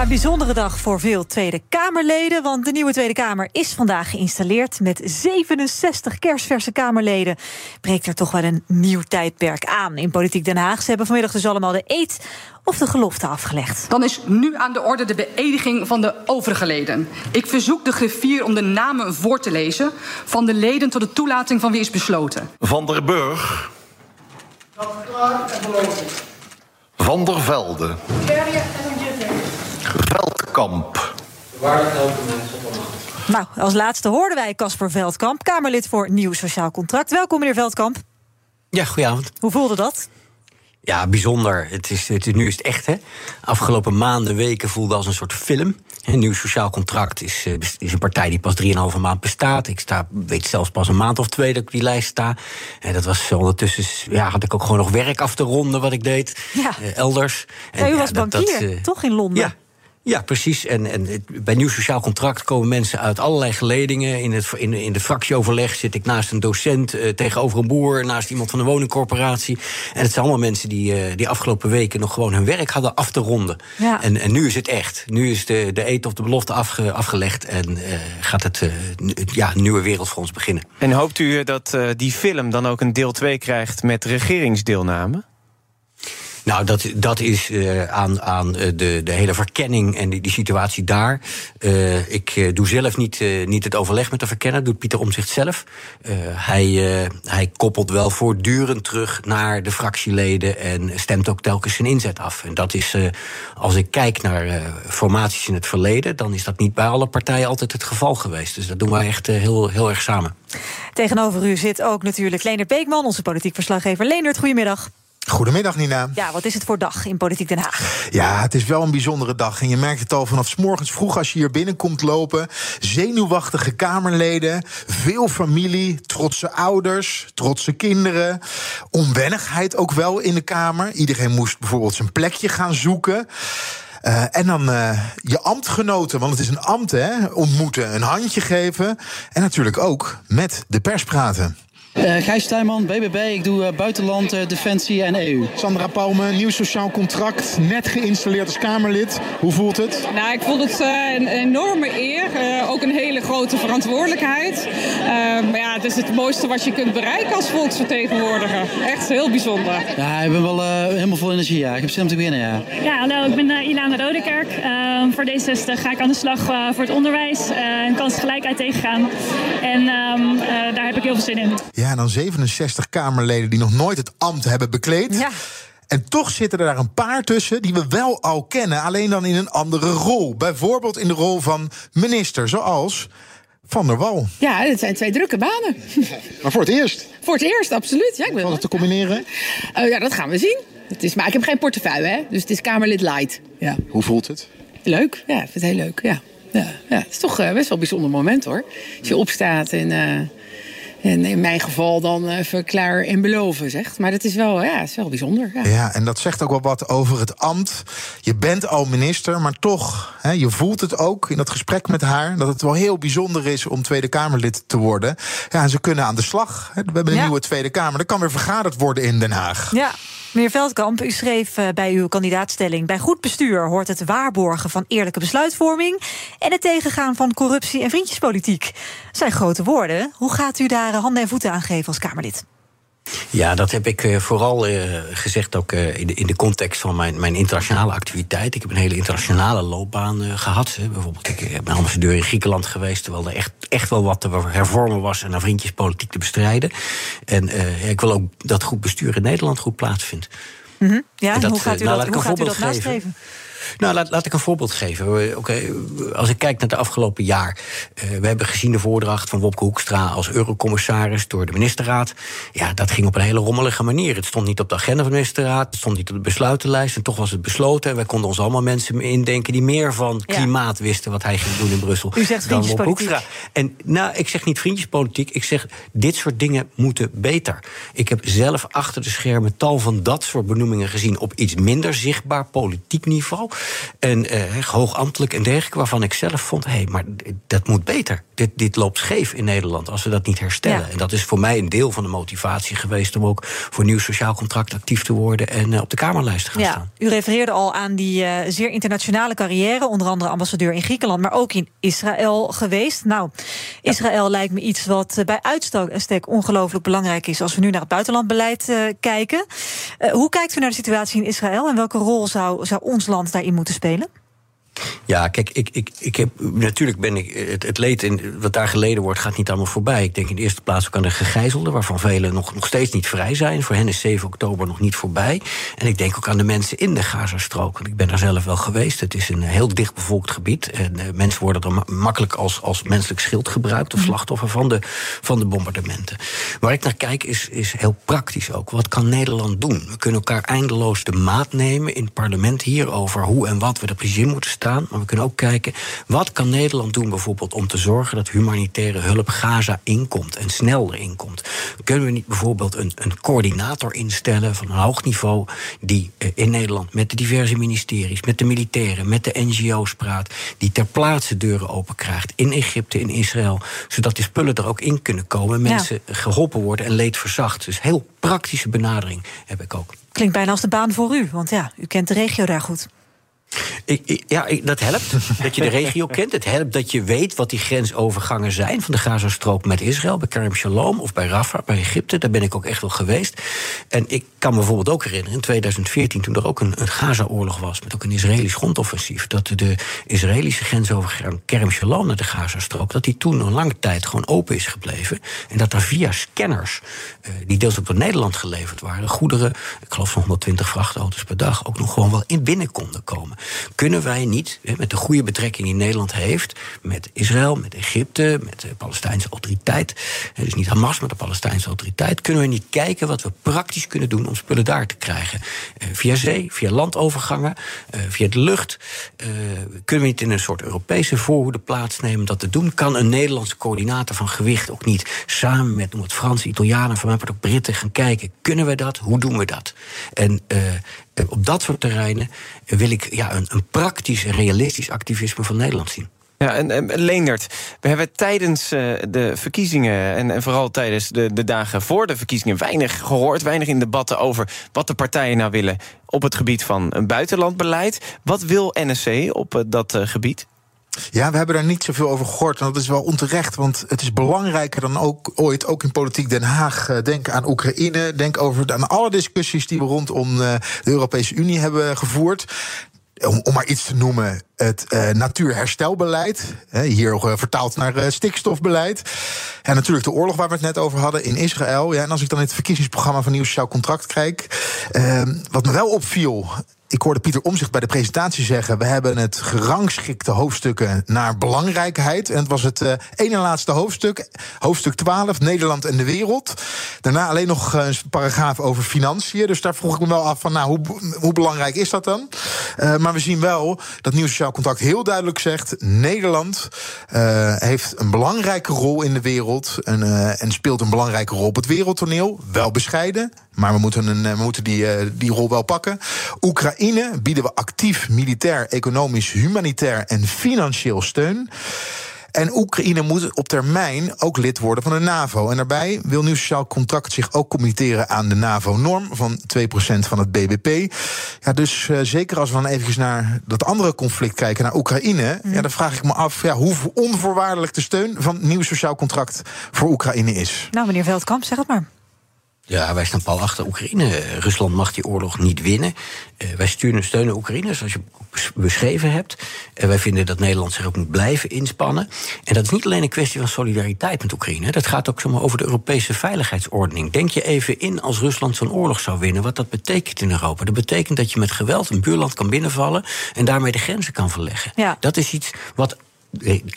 Ja, een bijzondere dag voor veel Tweede Kamerleden. Want de nieuwe Tweede Kamer is vandaag geïnstalleerd. Met 67 kerstverse Kamerleden breekt er toch wel een nieuw tijdperk aan in Politiek Den Haag. Ze hebben vanmiddag dus allemaal de eet of de gelofte afgelegd. Dan is nu aan de orde de beëdiging van de overige leden. Ik verzoek de griffier om de namen voor te lezen van de leden tot de toelating van wie is besloten. Van der Burg. Van der Velde. Veldkamp. Nou, als laatste hoorden wij Casper Veldkamp, Kamerlid voor Nieuw Sociaal Contract. Welkom, meneer Veldkamp. Ja, goedenavond. Hoe voelde dat? Ja, bijzonder. Het is, het is, nu is het echt, hè. Afgelopen maanden, weken voelde als een soort film. Een nieuw sociaal contract is, eh, is een partij die pas 3,5 maand bestaat. Ik sta, weet zelfs pas een maand of twee dat ik op die lijst sta. En dat was ondertussen, ja, had ik ook gewoon nog werk af te ronden wat ik deed. Ja. eh, elders. Ja, u En, was dat- dat, bankier, eh, toch in Londen? Ja. Ja, precies. En, en bij nieuw sociaal contract komen mensen uit allerlei geledingen. In, het, in, in de fractieoverleg zit ik naast een docent, eh, tegenover een boer, naast iemand van een woningcorporatie. En het zijn allemaal mensen die, eh, die afgelopen weken nog gewoon hun werk hadden af te ronden. Ja. En, en nu is het echt. Nu is de, de eet of de belofte afge- afgelegd en eh, gaat het, eh, n- ja, een nieuwe wereld voor ons beginnen. En hoopt u dat eh, die film dan ook een deel 2 krijgt met regeringsdeelname? Nou, dat, dat is eh, aan, aan eh, de, de hele verkenning en die, die situatie daar. Eh, ik doe zelf niet, niet het overleg met de verkenner, doet Pieter Omzicht zelf. Hij, hij koppelt wel voortdurend terug naar de fractieleden en stemt ook telkens zijn inzet af. En dat is, als ik kijk naar formaties in het verleden, dan is dat niet bij alle partijen altijd het geval geweest. Dus dat doen wij echt heel, heel erg samen. Tegenover u zit ook natuurlijk Leonard Beekman, onze politiek verslaggever. Goedemiddag. Goedemiddag, Nina. Ja, wat is het voor dag in Politiek Den Haag? Ja, het is wel een bijzondere dag. En je merkt het al vanaf 's morgens vroeg als je hier binnenkomt lopen. Zenuwachtige Kamerleden, veel familie, trotse ouders, trotse kinderen. Onwennigheid ook wel in de Kamer. Iedereen moest bijvoorbeeld zijn plekje gaan zoeken. Eh, en dan eh, je ambtgenoten, want het is een ambt, hè? Ontmoeten, een handje geven. En natuurlijk ook met de pers praten. Eh Gijs Tuinman, BBB. Ik doe eh, buitenland, eh, defensie en EU. Sandra Palme, nieuw sociaal contract, net geïnstalleerd als Kamerlid. Hoe voelt het? Nou, ik vond het eh, een enorme eer. eh, ook een hele grote verantwoordelijkheid. Eh, maar ja, het is het mooiste wat je kunt bereiken als volksvertegenwoordiger. Echt heel bijzonder. Ja, ik ben wel eh, helemaal vol energie. Ja. Ik heb zin om te beginnen. Ja. Ja, hallo, ik ben eh, Ilana Rodekerk. Ehm, voor D66 ga ik aan de slag eh, voor het onderwijs eh, en kansgelijkheid tegengaan. En ehm, eh, daar heb ik heel veel zin in. Ja, en dan 67 Kamerleden die nog nooit het ambt hebben bekleed. Ja. En toch zitten er daar een paar tussen die we wel al kennen, alleen dan in een andere rol. Bijvoorbeeld in de rol van minister, zoals Van der Wal. Ja, het zijn twee drukke banen. Maar voor het eerst. Voor het eerst, absoluut. Ja, ik ben Valt het te combineren? Eh, ja, dat gaan we zien. Het is, maar ik heb geen portefeuille, hè? dus het is Kamerlid light. Ja. Hoe voelt het? Leuk, ja, ik vind het heel leuk. Ja. Ja, ja. Het is toch eh, best wel een bijzonder moment hoor. Als je opstaat en, eh, en in mijn geval dan eh, verklaar en beloven zegt. Maar dat is wel, ja, is wel bijzonder. Ja. Ja, en dat zegt ook wel wat over het ambt. Je bent al minister, maar toch, hè, je voelt het ook in dat gesprek met haar... dat het wel heel bijzonder is om Tweede Kamerlid te worden. Ja, en ze kunnen aan de slag. Hè. We hebben een Ja. nieuwe Tweede Kamer. Er kan weer vergaderd worden in Den Haag. Ja, meneer Veldkamp, u schreef eh, bij uw kandidaatstelling... bij goed bestuur hoort het waarborgen van eerlijke besluitvorming... en het tegengaan van corruptie en vriendjespolitiek. Dat zijn grote woorden. Hoe gaat u daar handen en voeten aan geven als Kamerlid? Ja, dat heb ik eh, vooral eh, gezegd ook eh, in, de, in de context van mijn, mijn internationale activiteit. Ik heb een hele internationale loopbaan eh, gehad. Bijvoorbeeld, ik ben ambassadeur in Griekenland geweest... terwijl er echt, echt wel wat te hervormen was... en naar vriendjespolitiek te bestrijden. En ik wil ook dat goed bestuur in Nederland goed plaatsvindt. Mhm. Ja, En dat, hoe gaat u eh, nou, dat, laat ik hoe gaat u dat voorbeeld geven. nastreven? Nou, laat, laat ik een voorbeeld geven. Oké, als ik kijk naar het afgelopen jaar. eh, we hebben gezien de voordracht van Wopke Hoekstra als eurocommissaris door de ministerraad. Ja, dat ging op een hele rommelige manier. Het stond niet op de agenda van de ministerraad, het stond niet op de besluitenlijst. En toch was het besloten. En wij konden ons allemaal mensen indenken die meer van Ja. klimaat wisten wat hij ging doen in Brussel. U zegt dan Wopke vriendjespolitiek. Hoekstra. En nou, ik zeg niet vriendjespolitiek. Ik zeg, dit soort dingen moeten beter. Ik heb zelf achter de schermen tal van dat soort benoemingen gezien... op iets minder zichtbaar politiek niveau. En eh, hoogambtelijk en dergelijke, waarvan ik zelf vond... hé, maar d- dat moet beter. Dit, dit loopt scheef in Nederland als we dat niet herstellen. Ja. En dat is voor mij een deel van de motivatie geweest... om ook voor nieuw sociaal contract actief te worden... en eh, op de Kamerlijst te gaan Ja, staan. u refereerde al aan die eh, zeer internationale carrière, onder andere ambassadeur in Griekenland, maar ook in Israël geweest. Nou, Israël lijkt me iets wat bij uitstek ongelooflijk belangrijk is als we nu naar het buitenlandbeleid kijken. Hoe kijkt u naar de situatie in Israël en welke rol zou, zou ons land daarin moeten spelen? Ja, kijk, ik, ik, ik heb, natuurlijk ben ik. Het, het leed in, wat daar geleden wordt, gaat niet allemaal voorbij. Ik denk in de eerste plaats ook aan de gegijzelden, waarvan velen nog, nog steeds niet vrij zijn. Voor hen is 7 oktober nog niet voorbij. En ik denk ook aan de mensen in de Gazastrook. Want ik ben daar zelf wel geweest. Het is een heel dichtbevolkt gebied. En eh, mensen worden er ma- makkelijk als, als menselijk schild gebruikt, of slachtoffer van de, van de bombardementen. Waar ik naar kijk is, is heel praktisch ook. Wat kan Nederland doen? We kunnen elkaar eindeloos de maat nemen in het parlement hier over hoe en wat we er precies in moeten staan. Maar we kunnen ook kijken, wat kan Nederland doen bijvoorbeeld om te zorgen dat humanitaire hulp Gaza inkomt en snel erin komt? Kunnen we niet bijvoorbeeld een, een coördinator instellen van een hoog niveau die eh, in Nederland met de diverse ministeries, met de militairen, met de NGO's praat, die ter plaatse deuren open krijgt in Egypte, in Israël, zodat die spullen er ook in kunnen komen Ja. mensen geholpen worden en leed verzacht. Dus heel praktische benadering heb ik ook. Klinkt bijna als de baan voor u, want ja, u kent de regio daar goed. Ik, ja, ik- dat helpt. dat je de regio kent. Het helpt dat je weet wat die grensovergangen zijn van de Gazastrook met Israël. Bij Kerem Shalom of bij Rafah, bij Egypte. Daar ben ik ook echt wel geweest. En ik kan me bijvoorbeeld ook herinneren in 2014, toen er ook een, een Gaza-oorlog was. met ook een Israëlisch grondoffensief. dat de Israëlische grensovergang Kerem Shalom naar de Gazastrook. dat die toen een lange tijd gewoon open is gebleven. En dat er via scanners, eh, die deels ook door Nederland geleverd waren. goederen, ik geloof van 120 vrachtauto's per dag. ook nog gewoon wel in binnen konden komen. Kunnen wij niet, met de goede betrekking die Nederland heeft. met Israël, met Egypte, met de Palestijnse autoriteit. dus niet Hamas, maar de Palestijnse autoriteit. kunnen we niet kijken wat we praktisch kunnen doen om spullen daar te krijgen? Eh, via zee, via landovergangen, eh, via de lucht. Eh, kunnen we niet in een soort Europese voorhoede plaatsnemen dat te doen? Kan een Nederlandse coördinator van gewicht ook niet samen met noem het Franse, Italianen, van mij ook Britten gaan kijken? Kunnen we dat? Hoe doen we dat? En op dat soort terreinen wil ik ja, een, een praktisch en realistisch activisme van Nederland zien. Ja, en, en Leendert, we hebben tijdens eh, de verkiezingen... En, en vooral tijdens de, de dagen voor de verkiezingen... weinig gehoord, weinig in debatten over wat de partijen nou willen... op het gebied van een buitenlandbeleid. Wat wil NSC op eh, dat eh, gebied? Ja, we hebben daar niet zoveel over gehoord. En dat is wel onterecht, want het is belangrijker dan ook ooit, ook in politiek Den Haag. Denk aan Oekraïne, denk over aan alle discussies die we rondom eh, de Europese Unie hebben gevoerd. Om, maar iets te noemen, het eh, natuurherstelbeleid. Hier eh, vertaald naar eh, stikstofbeleid. En natuurlijk de oorlog waar we het net over hadden in Israël. Ja, en als ik dan in het verkiezingsprogramma van Nieuw Sociaal Contract kijk. eh, wat me wel opviel. Ik hoorde Pieter Omzicht bij de presentatie zeggen: we hebben het gerangschikte hoofdstukken naar belangrijkheid. En het was het eh ene laatste hoofdstuk, hoofdstuk 12, Nederland en de wereld. Daarna alleen nog eh, een paragraaf over financiën. Dus daar vroeg ik me wel af van, nou, hoe, hoe belangrijk is dat dan? Eh, maar we zien wel dat Nieuw Sociaal Contract heel duidelijk zegt: Nederland heeft een belangrijke rol in de wereld en, en speelt een belangrijke rol op het wereldtoneel. Wel bescheiden, maar we moeten, een, eh, we moeten die, eh, die rol wel pakken. Oekraïne bieden we actief militair, economisch, humanitair en financieel steun. En Oekraïne moet op termijn ook lid worden van de NAVO. En daarbij wil Nieuw Sociaal Contract zich ook committeren aan de NAVO-norm van 2% van het BBP. Ja, dus eh, zeker als we dan even naar dat andere conflict kijken, naar Oekraïne, ja, dan vraag ik me af ja, hoe onvoorwaardelijk de steun van Nieuw Sociaal Contract voor Oekraïne is. Nou, meneer Veldkamp, zeg het maar. Ja, wij staan pal achter Oekraïne. Rusland mag die oorlog niet winnen. Uh, wij sturen steunen Oekraïne, zoals je beschreven hebt. Uh, wij vinden dat Nederland zich ook moet blijven inspannen. En dat is niet alleen een kwestie van solidariteit met Oekraïne. Dat gaat ook zomaar over de Europese veiligheidsordening. Denk je even in als Rusland zo'n oorlog zou winnen, wat dat betekent in Europa. Dat betekent dat je met geweld een buurland kan binnenvallen en daarmee de grenzen kan verleggen. Ja. Dat is iets wat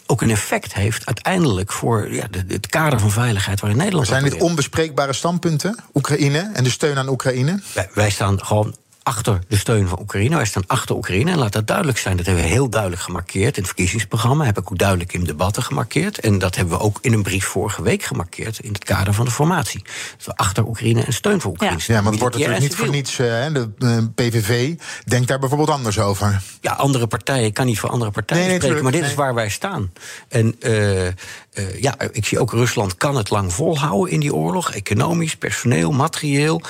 ook een effect heeft uiteindelijk voor ja, het kader van veiligheid waarin Nederland. Zijn dit onbespreekbare standpunten? Oekraïne en de steun aan Oekraïne? Wij, wij staan gewoon achter de steun van Oekraïne. Wij staan achter Oekraïne. En laat dat duidelijk zijn. Dat hebben we heel duidelijk gemarkeerd in het verkiezingsprogramma. Heb ik ook duidelijk in debatten gemarkeerd. En dat hebben we ook in een brief vorige week gemarkeerd. in het kader van de formatie. Dat we achter Oekraïne en steun voor Oekraïne Ja, ja maar het wordt natuurlijk niet voor niets. Uh, de uh, PVV denkt daar bijvoorbeeld anders over. Ja, andere partijen. Ik kan niet voor andere partijen nee, nee, spreken. Maar dit nee. is waar wij staan. En. Uh, uh, ja, ik zie ook Rusland kan het lang volhouden in die oorlog. Economisch, personeel, materieel.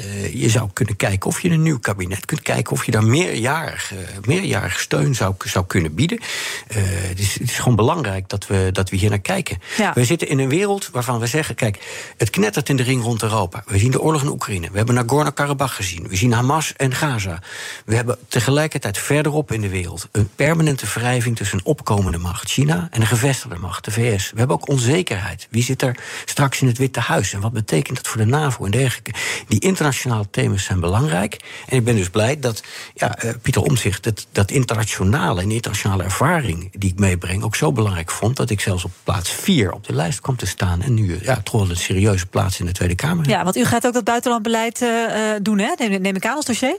Uh, je zou kunnen kijken of je een nieuw kabinet kunt kijken of je daar meerjarig, uh, meerjarig steun zou, zou kunnen bieden. het, is, het is gewoon belangrijk dat we, dat we hier naar kijken. Ja. We zitten in een wereld waarvan we zeggen: kijk, het knettert in de ring rond Europa. We zien de oorlog in Oekraïne. We hebben Nagorno-Karabakh gezien. We zien Hamas en Gaza. We hebben tegelijkertijd verderop in de wereld een permanente wrijving tussen een opkomende macht, China, en een gevestigde macht, de VS. We hebben ook onzekerheid. Wie zit er straks in het Witte Huis? En wat betekent dat voor de NAVO en dergelijke? Die internationale thema's zijn belangrijk. En ik ben dus blij dat ja, uh, Pieter Omtzigt dat, dat internationale en internationale ervaring die ik meebreng ook zo belangrijk vond dat ik zelfs op plaats 4 op de lijst kwam te staan. En nu ja, toch wel een serieuze plaats in de Tweede Kamer. Ja, want u gaat ook dat buitenlandbeleid uh, doen, hè? Neem, neem ik aan als dossier?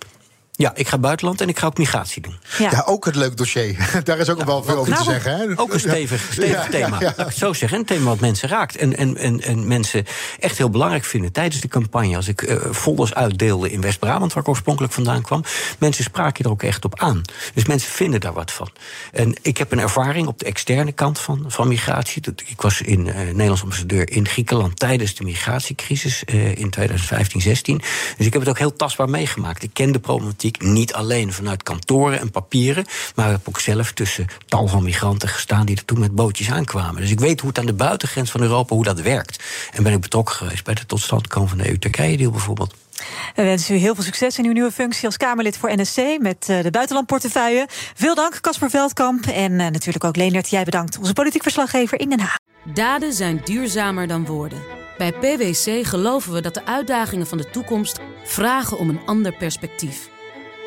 Ja, ik ga buitenland en ik ga ook migratie doen. Ja, ja ook het leuk dossier. Daar is ook ja, wel veel over nou, te zeggen. Hè? Ook een stevig, stevig ja, thema. Ja, ik zo zeggen. Een thema wat mensen raakt. En, en, en, en mensen echt heel belangrijk vinden tijdens de campagne. Als ik uh, folders uitdeelde in West-Brabant, waar ik oorspronkelijk vandaan kwam. Mensen spraken er ook echt op aan. Dus mensen vinden daar wat van. En ik heb een ervaring op de externe kant van, van migratie. Ik was in uh, Nederlands ambassadeur in Griekenland tijdens de migratiecrisis uh, in 2015, 16. Dus ik heb het ook heel tastbaar meegemaakt. Ik ken de problematiek niet alleen vanuit kantoren en papieren, maar ik heb ook zelf tussen tal van migranten gestaan die er toen met bootjes aankwamen. Dus ik weet hoe het aan de buitengrens van Europa hoe dat werkt. En ben ik betrokken geweest bij de totstandkoming van de EU-Turkije-deal bijvoorbeeld. We wensen u heel veel succes in uw nieuwe functie als Kamerlid voor NSC met de buitenlandportefeuille. Veel dank, Casper Veldkamp. En uh, natuurlijk ook Leendert, jij bedankt, onze politiek verslaggever in Den Haag. Daden zijn duurzamer dan woorden. Bij PwC geloven we dat de uitdagingen van de toekomst vragen om een ander perspectief.